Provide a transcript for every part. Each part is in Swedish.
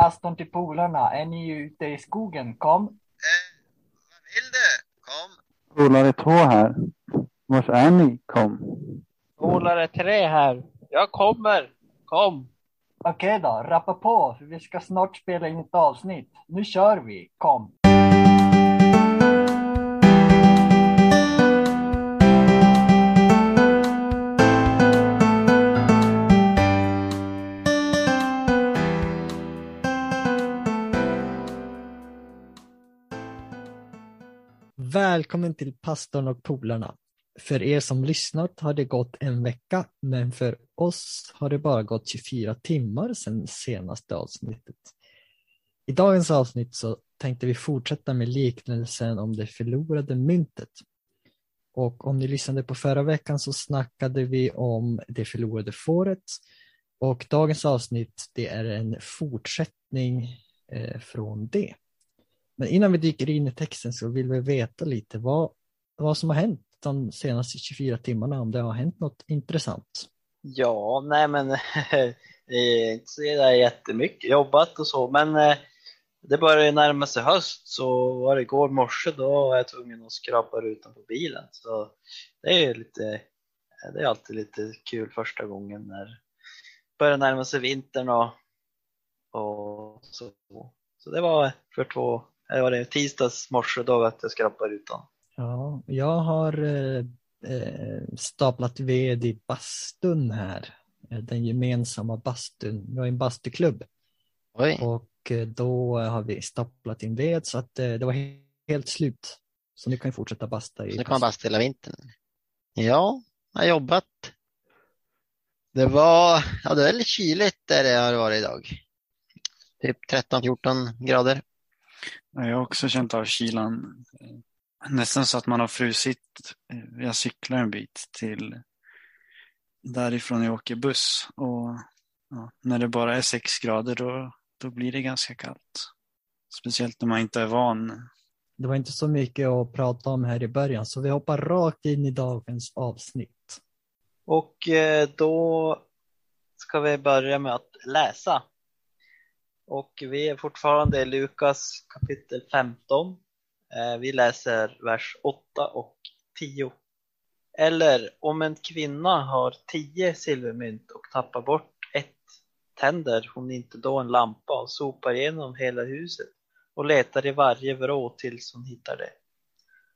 pastorn till polarna. Är ni ute i skogen? Kom. Eh, vad vill du? Kom. Polare två här. Vars är ni? Kom. Polare tre här. Jag kommer. Kom. Okej då, rappa på. för Vi ska snart spela in ett avsnitt. Nu kör vi. Kom. Välkommen till pastorn och polarna. För er som lyssnat har det gått en vecka, men för oss har det bara gått 24 timmar sedan senaste avsnittet. I dagens avsnitt så tänkte vi fortsätta med liknelsen om det förlorade myntet. Och om ni lyssnade på förra veckan så snackade vi om det förlorade fåret. Och dagens avsnitt det är en fortsättning eh, från det. Men innan vi dyker in i texten så vill vi veta lite vad, vad som har hänt de senaste 24 timmarna, om det har hänt något intressant. Ja, nej men det är inte så där jättemycket jobbat och så, men eh, det börjar ju närma sig höst så var det igår morse då var jag tvungen att skrapa rutan på bilen. Så det är lite, det är alltid lite kul första gången när det börjar närma sig vintern och, och så. Så det var för två, det var det tisdags morse då att jag skrapade rutan. Ja, jag har eh, eh, staplat ved i bastun här, eh, den gemensamma bastun. Vi har en bastuklubb Oj. och eh, då har vi staplat in ved så att eh, det var he- helt slut. Så nu kan vi fortsätta basta i Så nu kan man basta hela vintern. Ja, jag har jobbat. Det var, ja det är väldigt kyligt där det har varit idag. Typ 13-14 grader. Ja, Jag har också känt av kylan. Nästan så att man har frusit. Jag cyklar en bit till därifrån jag åker buss. Och ja, när det bara är sex grader då, då blir det ganska kallt. Speciellt när man inte är van. Det var inte så mycket att prata om här i början så vi hoppar rakt in i dagens avsnitt. Och eh, då ska vi börja med att läsa. Och vi är fortfarande i Lukas kapitel 15. Eh, vi läser vers 8 och 10. Eller om en kvinna har tio silvermynt och tappar bort ett, tänder hon inte då en lampa och sopar igenom hela huset och letar i varje vrå tills hon hittar det.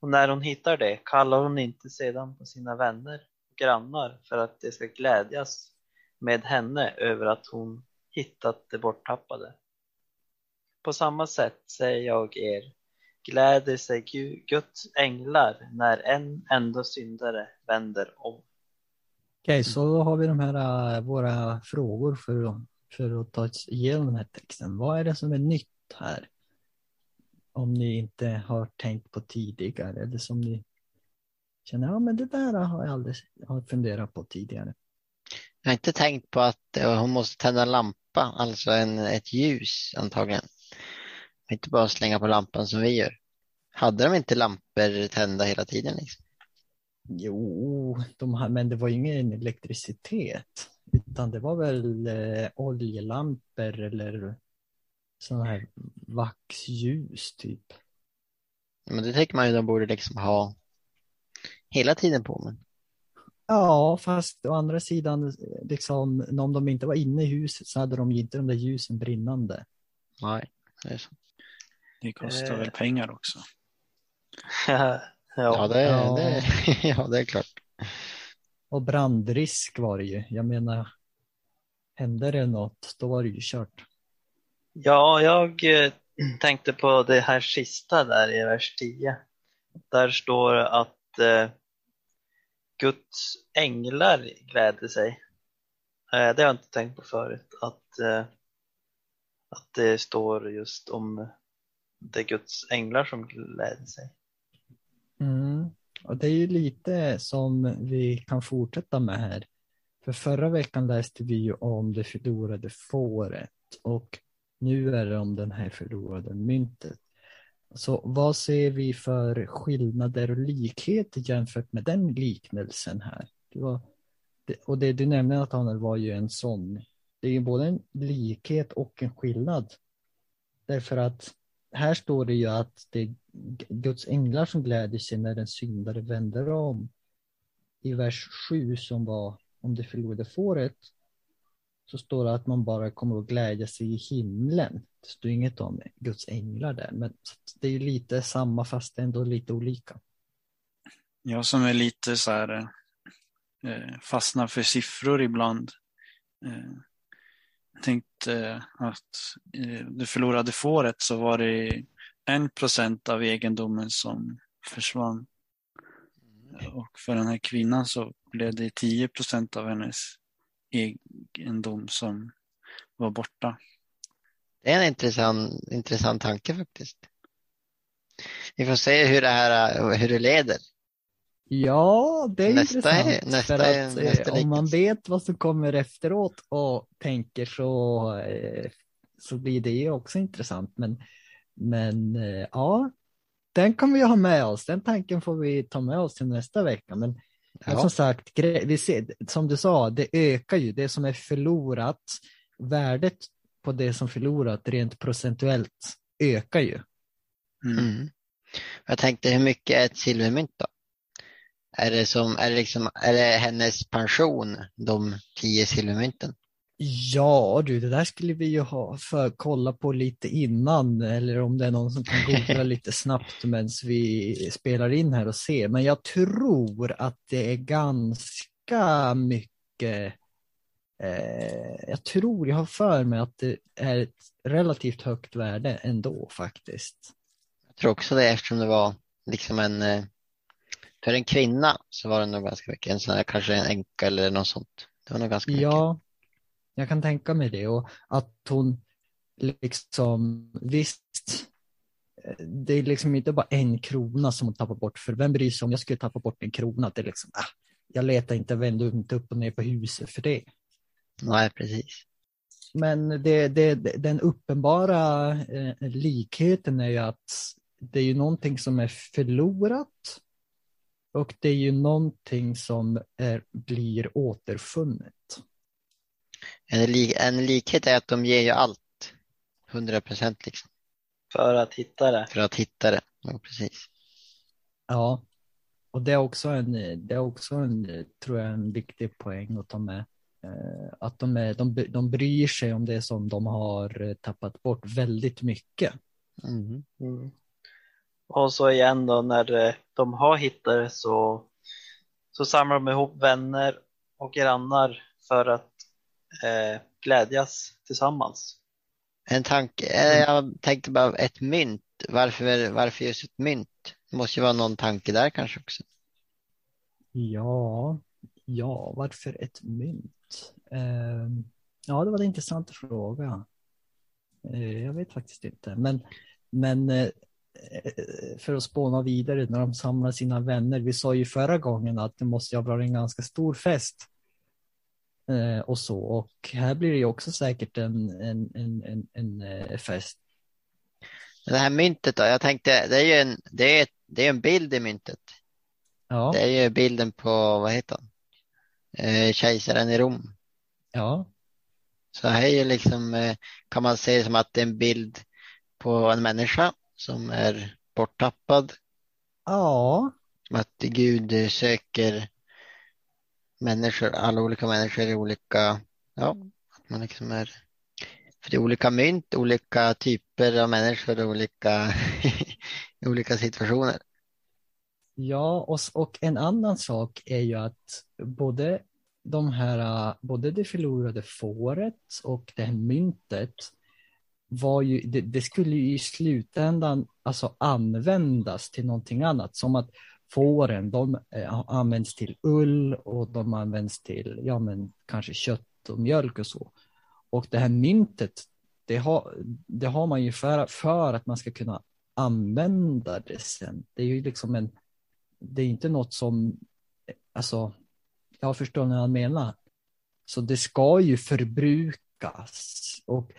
Och när hon hittar det kallar hon inte sedan på sina vänner och grannar för att de ska glädjas med henne över att hon hittat det borttappade. På samma sätt säger jag er, gläder sig Guds änglar när en enda syndare vänder om. Okej, så då har vi de här äh, våra frågor för, att- för att ta oss igenom den här texten. Vad är det som är nytt här? Om ni inte har tänkt på tidigare eller som ni känner, ja men det där har jag aldrig har funderat på tidigare. Jag har inte tänkt på att eh, hon måste tända en lampa, alltså en, ett ljus antagligen. Inte bara slänga på lampan som vi gör. Hade de inte lampor tända hela tiden? Liksom? Jo, de men det var ju ingen elektricitet, utan det var väl eh, oljelampor eller sådana här vaxljus typ. Men det tänker man ju de borde liksom ha hela tiden på. Men Ja, fast å andra sidan, liksom, om de inte var inne i huset så hade de ju inte de där ljusen brinnande. nej, det är så. Det kostar Eh. väl pengar också. ja, Ja, det, Ja. Det, ja, det är klart. Och brandrisk var det ju. Jag menar, hände det något, då var det ju kört. Ja, jag eh, tänkte på det här sista där i vers 10. Där står det att eh, Guds änglar gläder sig. Eh, det har jag inte tänkt på förut, att, eh, att det står just om det är Guds änglar som gläder sig. Mm. Och det är ju lite som vi kan fortsätta med här. För förra veckan läste vi ju om det förlorade fåret och nu är det om den här förlorade myntet. Så vad ser vi för skillnader och likheter jämfört med den liknelsen här? Det var, och det du nämnde Nathanael var ju en sån det är ju både en likhet och en skillnad. Därför att här står det ju att det är Guds änglar som gläder sig när en syndare vänder om. I vers 7 som var om det förlorade fåret så står det att man bara kommer att glädja sig i himlen. Det står inget om Guds änglar där, men det är lite samma fast ändå lite olika. Jag som är lite så här eh, fastnar för siffror ibland. Eh, tänkte att eh, det förlorade fåret så var det en procent av egendomen som försvann. Och för den här kvinnan så blev det 10 procent av hennes egendom som var borta. Det är en intressant, intressant tanke faktiskt. Vi får se hur det här hur det leder. Ja, det är Nästa är- intressant. nästa för att, nästa eh, om man vet vad som kommer efteråt och tänker så, eh, så blir det ju också intressant. Men, men eh, ja, den kommer vi ha med oss. Den tanken får vi ta med oss till nästa vecka. Men men Ja. som sagt, vi ser, som du sa, det ökar ju. Det som är förlorat, värdet på det som förlorat rent procentuellt ökar ju. Mm. Mm. Jag tänkte hur mycket är ett silvermynt då? Är det, som, är det, liksom, är det hennes pension, de tio silvermynten? Ja du, det där skulle vi ju ha för kolla på lite innan eller om det är någon som kan googla lite snabbt medan vi spelar in här och se. Men jag tror att det är ganska mycket. Eh, jag tror, jag har för mig att det är ett relativt högt värde ändå faktiskt. Jag tror också det eftersom det var liksom en, eh, för en kvinna så var det nog ganska mycket, en sån här, kanske en änka eller något sånt. Det var nog ganska mycket. Ja, jag kan tänka mig det och att hon liksom visst. Det är liksom inte bara en krona som hon tappar bort, för vem bryr sig om jag skulle tappa bort en krona? Det är liksom, ah, jag letar inte, vänder inte upp och ner på huset för det. Nej, precis. Men det, det, den uppenbara eh, likheten är ju att det är ju någonting som är förlorat och det är ju någonting som är, blir återfunnet. En, li, en likhet är att de ger ju allt. 100 procent liksom. För att hitta det. För att hitta det. Ja, precis. Ja, och det är också en, det är också en, tror jag, en viktig poäng att ta med. Eh, Att de, är, de, de bryr sig om det som de har eh, tappat bort väldigt mycket. Mm. Mm. Och så igen då när eh, de har hittat det så, så samlar de ihop vänner och grannar för att eh, glädjas tillsammans. En tanke, eh, jag tänkte bara ett mynt. Varför, varför just ett mynt? Det måste ju vara någon tanke där kanske också. Ja, ja, varför ett mynt? Eh, Ja, det var en intressant fråga. Eh, Jag vet faktiskt inte, men, men eh, för att spåna vidare när de samlar sina vänner. Vi sa ju förra gången att det måste ha varit en ganska stor fest. Eh, Och så, och här blir det ju också säkert en, en, en, en, en eh, fest. Det här myntet då, jag tänkte, det är ju en, det är, det är en bild i myntet. Ja, Det är ju bilden på, vad heter han? Eh, kejsaren i Rom. ja, Så här är ju liksom, eh, kan man se det som att det är en bild på en människa som är borttappad. ja, Att Gud söker människor, alla olika människor i olika, ja, att man liksom är, för det är olika mynt, olika typer av människor, olika, olika situationer. Ja, och, och en annan sak är ju att både de här, både det förlorade fåret och det här myntet var ju, det, det skulle ju i slutändan alltså användas till någonting annat. Som att fåren, de eh, används till ull och de används till, ja men kanske kött och mjölk och så. Och det här myntet, det har, det har man ju för, för att man ska kunna använda det sen. Det är ju liksom en, det är inte något som, alltså, jag förstår vad han menar. Så det ska ju förbrukas och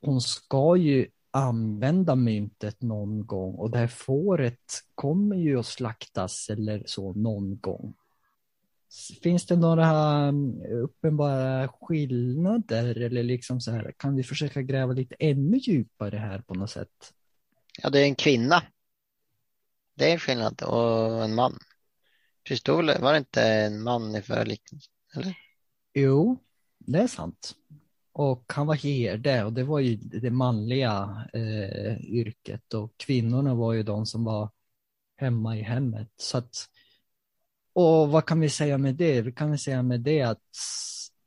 hon ska ju använda myntet någon gång och det här fåret kommer ju att slaktas eller så någon gång. Finns det några um, uppenbara skillnader eller liksom så här, kan vi försöka gräva lite ännu djupare här på något sätt? Ja, det är en kvinna. Det är en skillnad och en man. Pistol, var det inte en man i? Eller? Jo, det är sant. Och han var herde och det var ju det manliga eh, yrket och kvinnorna var ju de som var hemma i hemmet. Så att, och vad kan vi säga med det? Vi kan väl säga med det att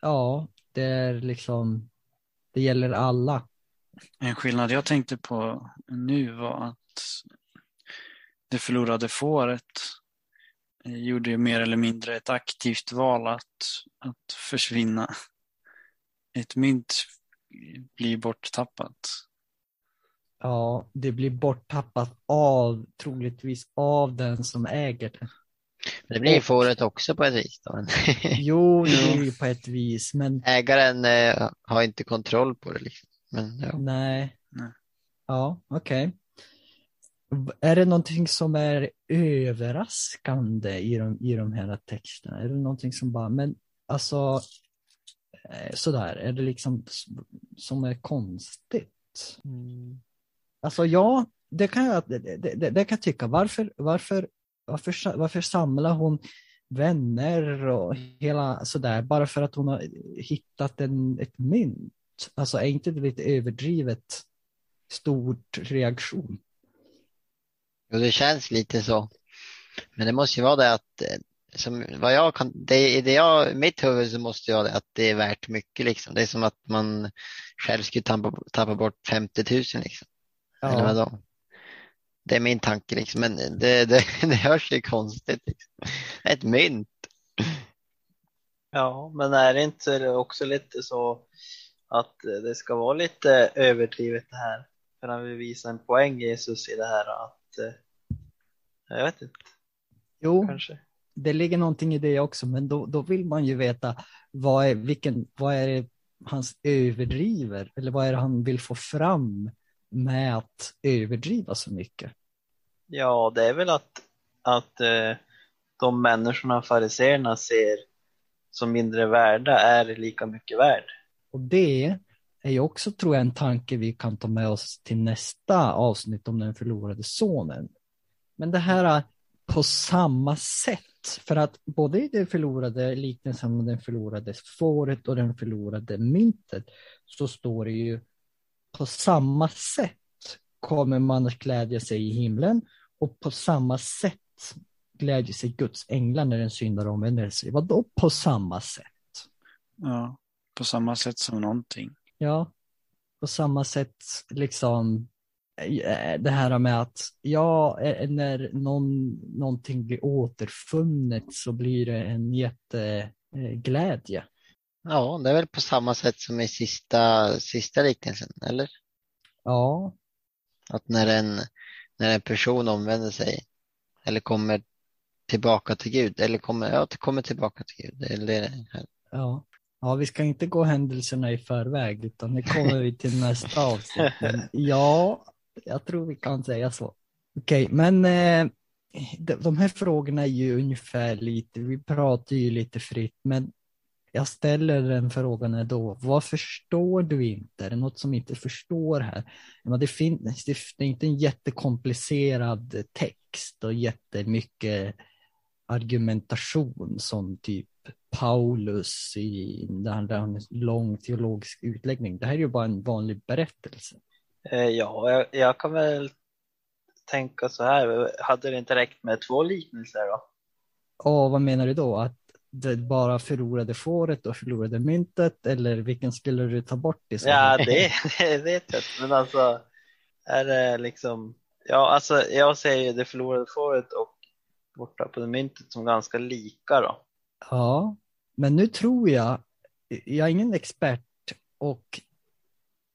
ja, det är liksom, det gäller alla. En skillnad jag tänkte på nu var att det förlorade fåret eh, gjorde ju mer eller mindre ett aktivt val att, att försvinna. Ett mynt blir borttappat. Ja, det blir borttappat av, troligtvis av den som äger det. Men det blir fåret också på ett vis. Då. Jo, det är ju på ett vis, men Ägaren eh, har inte kontroll på det. Liksom. Men, ja. nej. Nej. Ja, okej. V- Är det någonting som är överraskande i de, i de här texterna? Är det någonting som bara, men alltså sådär, är det liksom som är konstigt? Alltså ja, det kan jag, det, det, det, det kan jag tycka. Varför, varför, varför, varför samlar hon vänner och hela sådär bara för att hon har hittat en, ett mynt? Alltså är inte det lite överdrivet stort reaktion? Jo, det känns lite så. Men det måste ju vara det att, eh, som vad jag kan, det, det jag, i mitt huvud så måste jag att det är värt mycket liksom. Det är som att man själv skulle tappa, tappa bort 50 000 liksom. Eller Ja, vadå? Det är min tanke liksom, men det, det, det hörs ju konstigt. Liksom. Ett mynt. Ja, men är det inte också lite så att det ska vara lite överdrivet det här? För han vill visa en poäng Jesus i det här att, eh, jag vet inte, jo, kanske. Det ligger någonting i det också, men då, då vill man ju veta vad är, vilken, vad är det hans överdriver eller vad är det han vill få fram med att överdriva så mycket? Ja, det är väl att, att eh, de människorna fariseerna ser som mindre värda är lika mycket värd. Och det är ju också, tror jag, en tanke vi kan ta med oss till nästa avsnitt om den förlorade sonen. Men det här på samma sätt, för att både i den förlorade liknelsen med den förlorade fåret och den förlorade myntet så står det ju på samma sätt kommer man att glädja sig i himlen och på samma sätt glädjer sig Guds änglar när en syndare omvänder sig. Vadå på samma sätt? Ja, på samma sätt som någonting. Ja, på samma sätt liksom det här med att ja, eh, när någon, någonting blir återfunnet så blir det en jätteglädje. Ja, det är väl på samma sätt som i sista, sista liknelsen, eller? Ja, Att när en, när en person omvänder sig eller kommer tillbaka till Gud, eller kommer, ja, kommer tillbaka till Gud. Eller ja. Ja, vi ska inte gå händelserna i förväg utan det kommer vi till nästa avsnitt. Men ja, jag tror vi kan säga så. Okej, men eh, de, här frågorna är ju ungefär lite, vi pratar ju lite fritt, men jag ställer den frågan ändå. Vad förstår du inte? Är det något som inte förstår här? Det, finns, det är inte en jättekomplicerad text och jättemycket argumentation som typ Paulus i där han lång teologisk utläggning. Det här är ju bara en vanlig berättelse. Eh, ja, jag, jag kan väl tänka så här, hade det inte räckt med två liknelser då? Och vad menar du då? Att det bara förlorade fåret och förlorade myntet eller vilken skulle du ta bort i så Ja, det, det vet jag inte, men alltså är det liksom, ja alltså jag säger det förlorade fåret och borta på det myntet som ganska lika då. Ja, men nu tror jag, jag är ingen expert och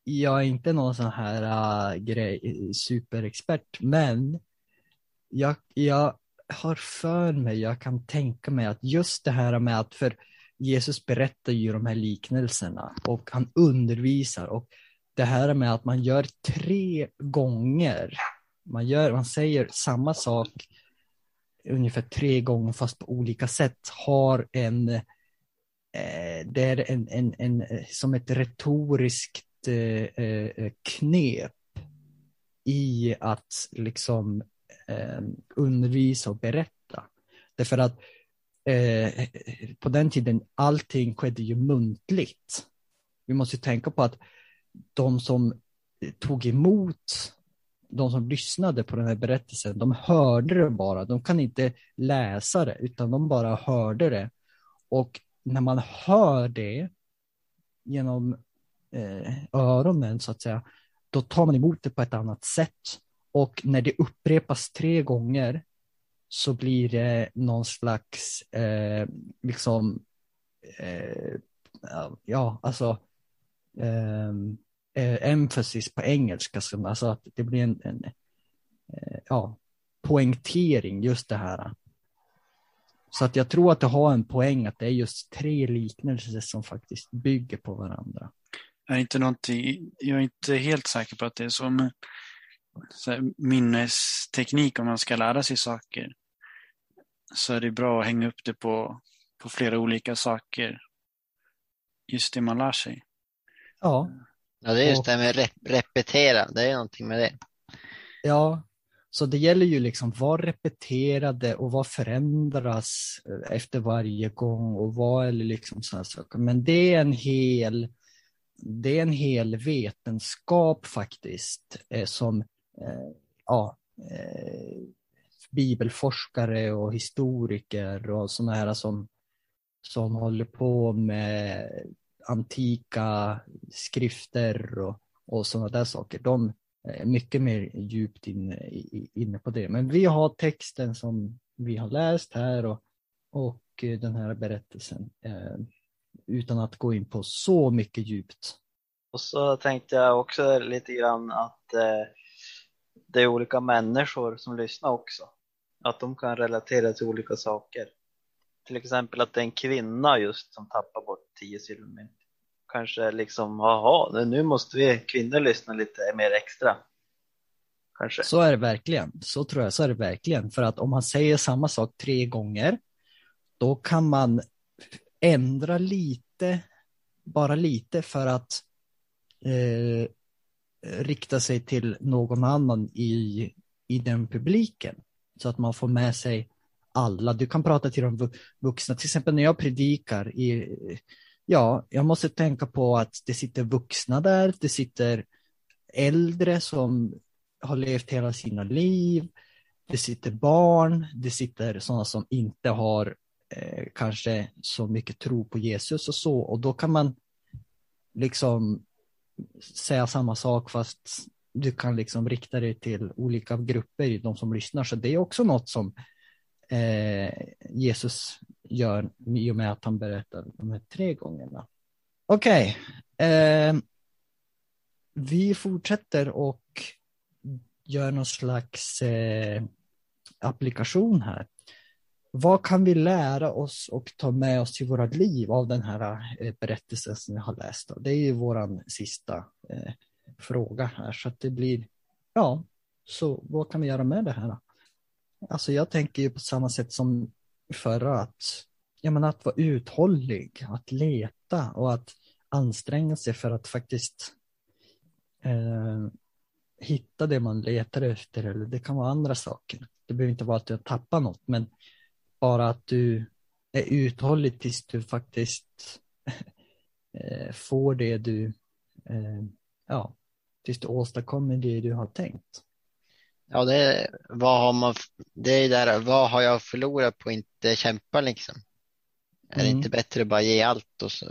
jag är inte någon sån här uh, grej, superexpert, men jag, jag har för mig, jag kan tänka mig att just det här med att, för Jesus berättar ju de här liknelserna och han undervisar och det här med att man gör tre gånger, man, gör, man säger samma sak ungefär tre gånger fast på olika sätt har en, eh, det är en, en, en, eh, som ett retoriskt Eh, eh, knep i att liksom eh, undervisa och berätta. Därför att eh, på den tiden allting skedde ju muntligt. Vi måste tänka på att de som tog emot, de som lyssnade på den här berättelsen, de hörde det bara. De kan inte läsa det, utan de bara hörde det. Och när man hör det genom eh, öronen, så att säga, då tar man emot det på ett annat sätt. Och när det upprepas tre gånger så blir det någon slags, eh, liksom, eh, ja, alltså, eh, eh emphasis på engelska, alltså att det blir en, en eh, ja, poängtering, just det här. Så att jag tror att det har en poäng att det är just tre liknelser som faktiskt bygger på varandra. Jag är inte, jag är inte helt säker på att det är så med så minnesteknik om man ska lära sig saker. Så är det bra att hänga upp det på, på flera olika saker. Just det man lär sig. Ja. Ja, det är just det med rep repetera. Det är någonting med det. Ja, så det gäller ju liksom vad repeterade och vad förändras efter varje gång och vad är liksom sådana saker. Men det är en hel det är en hel vetenskap faktiskt eh, som eh, ja, eh, bibelforskare och historiker och sådana här som, som håller på med antika skrifter och, och sådana där saker. De är mycket mer djupt inne, inne på det. Men vi har texten som vi har läst här och, och eh, den här berättelsen eh, utan att gå in på så mycket djupt. Och så tänkte jag också lite grann att eh, det är olika människor som lyssnar också. Att de kan relatera till olika saker. Till exempel att det är en kvinna just som tappar bort 10 silvermynt. Kanske liksom, jaha, nu måste vi kvinnor lyssna lite mer extra. Kanske. Så är det verkligen. Så tror jag, så är det verkligen. För att om man säger samma sak tre gånger, då kan man ändra lite, bara lite för att eh, rikta sig till någon annan i, i den publiken. Så att man får med sig alla. Du kan prata till de vuxna. Till exempel när jag predikar, i, ja, jag måste tänka på att det sitter vuxna där, det sitter äldre som har levt hela sina liv, det sitter barn, det sitter sådana som inte har eh, kanske så mycket tro på Jesus och så, och då kan man liksom säga samma sak fast du kan liksom rikta dig till olika grupper, de som lyssnar. Så det är också något som eh, Jesus gör i och med att han berättar de här tre gångerna. Okej, okay. eh, vi fortsätter och gör någon slags eh, applikation här. Vad kan vi lära oss och ta med oss till våra liv av den här eh, berättelsen som vi har läst? Det är ju vår sista eh, fråga här, så att det blir, ja, så vad kan vi göra med det här? Alltså jag tänker ju på samma sätt som förra, att, jag menar, att vara uthållig, att leta och att anstränga sig för att faktiskt eh, hitta det man letar efter, eller det kan vara andra saker. Det behöver inte vara att jag tappar något, men bara att du är uthållig tills du faktiskt eh, får det du, eh, ja, tills du åstadkommer det du har tänkt. Ja, det är, vad har man, det är där, vad har jag förlorat på att inte kämpa liksom? Är mm. det inte bättre att bara ge allt? Och så,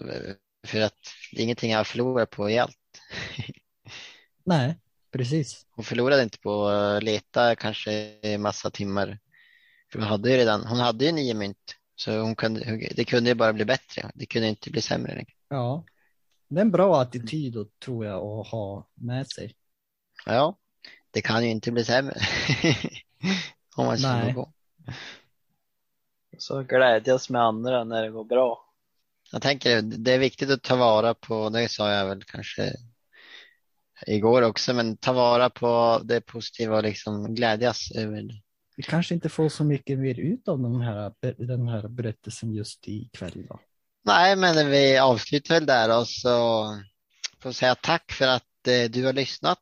för att det är ingenting jag har förlorat på att ge allt. Nej, precis. Hon förlorade inte på att leta kanske massa timmar för hon hade ju redan, hon hade ju nio mynt. Så hon kunde, det kunde ju bara bli bättre. Det kunde inte bli sämre. Ja, det är en bra attityd att, tror jag att ha med sig. Ja, det kan ju inte bli sämre. Om man Nej. Gå. Så glädjas med andra när det går bra. Jag tänker det är viktigt att ta vara på, det sa jag väl kanske igår också, men ta vara på det positiva och liksom glädjas över vi kanske inte får så mycket mer ut av den här, den här berättelsen just ikväll. Då. Nej, men vi avslutar väl där och så får säga tack för att eh, du har lyssnat.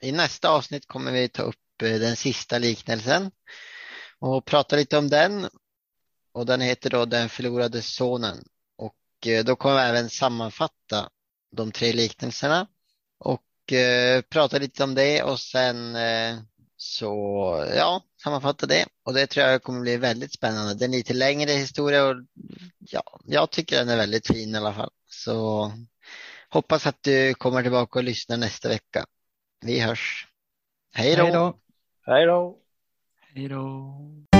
I nästa avsnitt kommer vi ta upp eh, den sista liknelsen och prata lite om den. Och den heter då Den förlorade sonen. Och eh, då kommer vi även sammanfatta de tre liknelserna och prata lite om det och sen eh, så ja, sammanfatta det. Och det tror jag kommer bli väldigt spännande. Det är en lite längre historia och ja, jag tycker den är väldigt fin i alla fall. Så hoppas att du kommer tillbaka och lyssnar nästa vecka. Vi hörs. Hej då! Hej då! Hej då!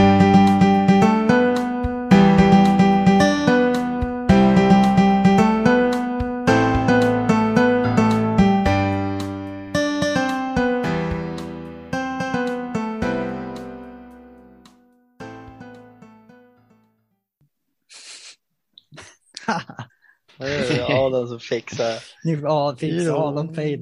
Adam som fixar. Nu ja, då. Adam fejda